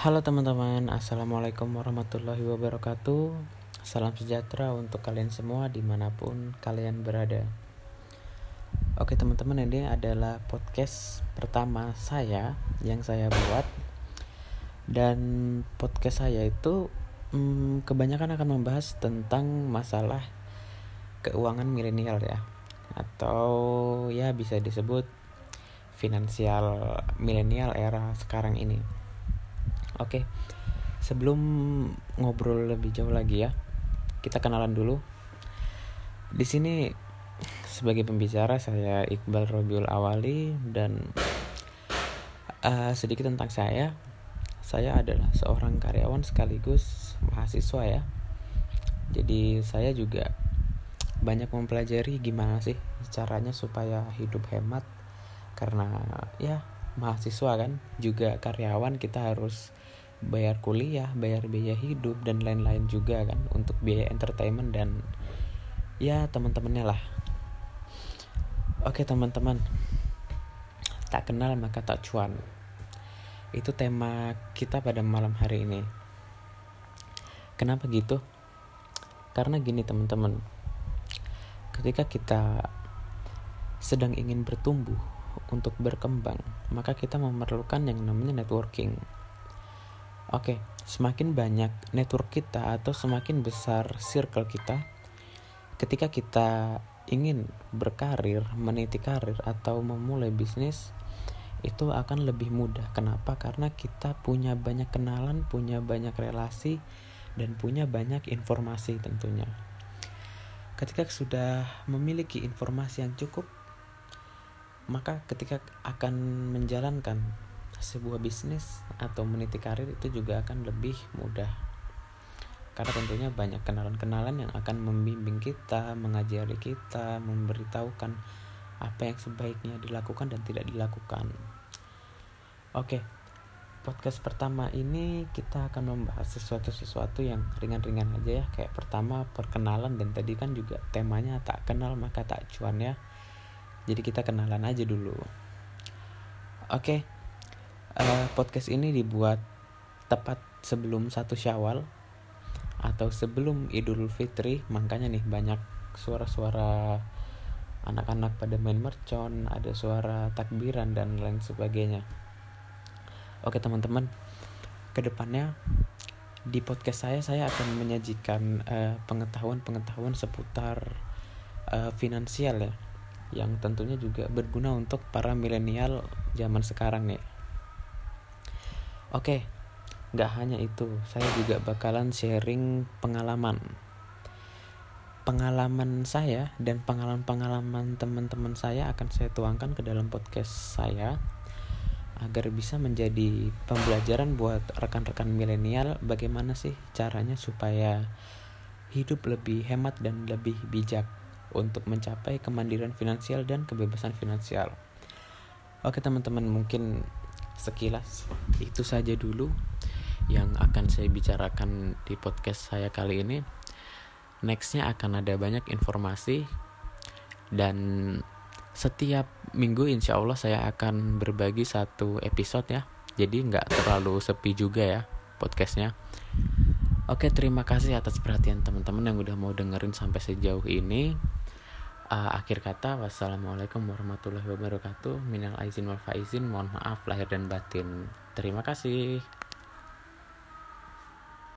Halo teman-teman, Assalamualaikum warahmatullahi wabarakatuh. Salam sejahtera untuk kalian semua di mana pun kalian berada. Oke teman-teman ini adalah podcast pertama saya yang saya buat. Dan podcast saya itu hmm, kebanyakan akan membahas tentang masalah keuangan milenial ya. Atau ya bisa disebut finansial milenial era sekarang ini Oke, sebelum ngobrol lebih jauh lagi ya, kita kenalan dulu. Di sini sebagai pembicara saya Iqbal Robiul Awali dan uh, sedikit tentang saya. Saya adalah seorang karyawan sekaligus mahasiswa ya. Jadi saya juga banyak mempelajari gimana sih caranya supaya hidup hemat karena ya mahasiswa kan juga karyawan kita harus bayar kuliah, bayar biaya hidup dan lain-lain juga kan untuk biaya entertainment dan ya teman-temannya lah. Oke teman-teman, tak kenal maka tak cuan. Itu tema kita pada malam hari ini. Kenapa gitu? Karena gini teman-teman, ketika kita sedang ingin bertumbuh untuk berkembang, maka kita memerlukan yang namanya networking Oke, semakin banyak network kita atau semakin besar circle kita, ketika kita ingin berkarir, meniti karir atau memulai bisnis, itu akan lebih mudah. Kenapa? Karena kita punya banyak kenalan, punya banyak relasi, dan punya banyak informasi tentunya. Ketika sudah memiliki informasi yang cukup, maka ketika akan menjalankan sebuah bisnis atau meniti karir itu juga akan lebih mudah karena tentunya banyak kenalan-kenalan yang akan membimbing kita, mengajari kita, memberitahukan apa yang sebaiknya dilakukan dan tidak dilakukan. Oke, podcast pertama ini kita akan membahas sesuatu-sesuatu yang ringan-ringan aja ya. Kayak pertama perkenalan dan tadi kan juga temanya tak kenal maka tak cuan ya. Jadi kita kenalan aja dulu. Oke, uh, podcast ini dibuat tepat sebelum satu Syawal atau sebelum Idul Fitri. Makanya nih banyak suara-suara anak-anak pada main mercon ada suara takbiran dan lain sebagainya. Oke teman-teman ke depannya di podcast saya saya akan menyajikan uh, pengetahuan-pengetahuan seputar uh, finansial ya yang tentunya juga berguna untuk para milenial zaman sekarang nih Oke, nggak hanya itu, saya juga bakalan sharing pengalaman. Pengalaman saya dan pengalaman-pengalaman teman-teman saya akan saya tuangkan ke dalam podcast saya agar bisa menjadi pembelajaran buat rekan-rekan milenial bagaimana sih caranya supaya hidup lebih hemat dan lebih bijak untuk mencapai kemandirian finansial dan kebebasan finansial. Oke teman-teman mungkin sekilas itu saja dulu yang akan saya bicarakan di podcast saya kali ini. Nextnya akan ada banyak informasi dan setiap minggu insya Allah saya akan berbagi satu episode ya. Jadi nggak terlalu sepi juga ya podcastnya. Oke terima kasih atas perhatian teman-teman yang udah mau dengerin sampai sejauh ini uh, akhir kata wassalamualaikum warahmatullahi wabarakatuh. Minal aizin wal faizin mohon maaf lahir dan batin. Terima kasih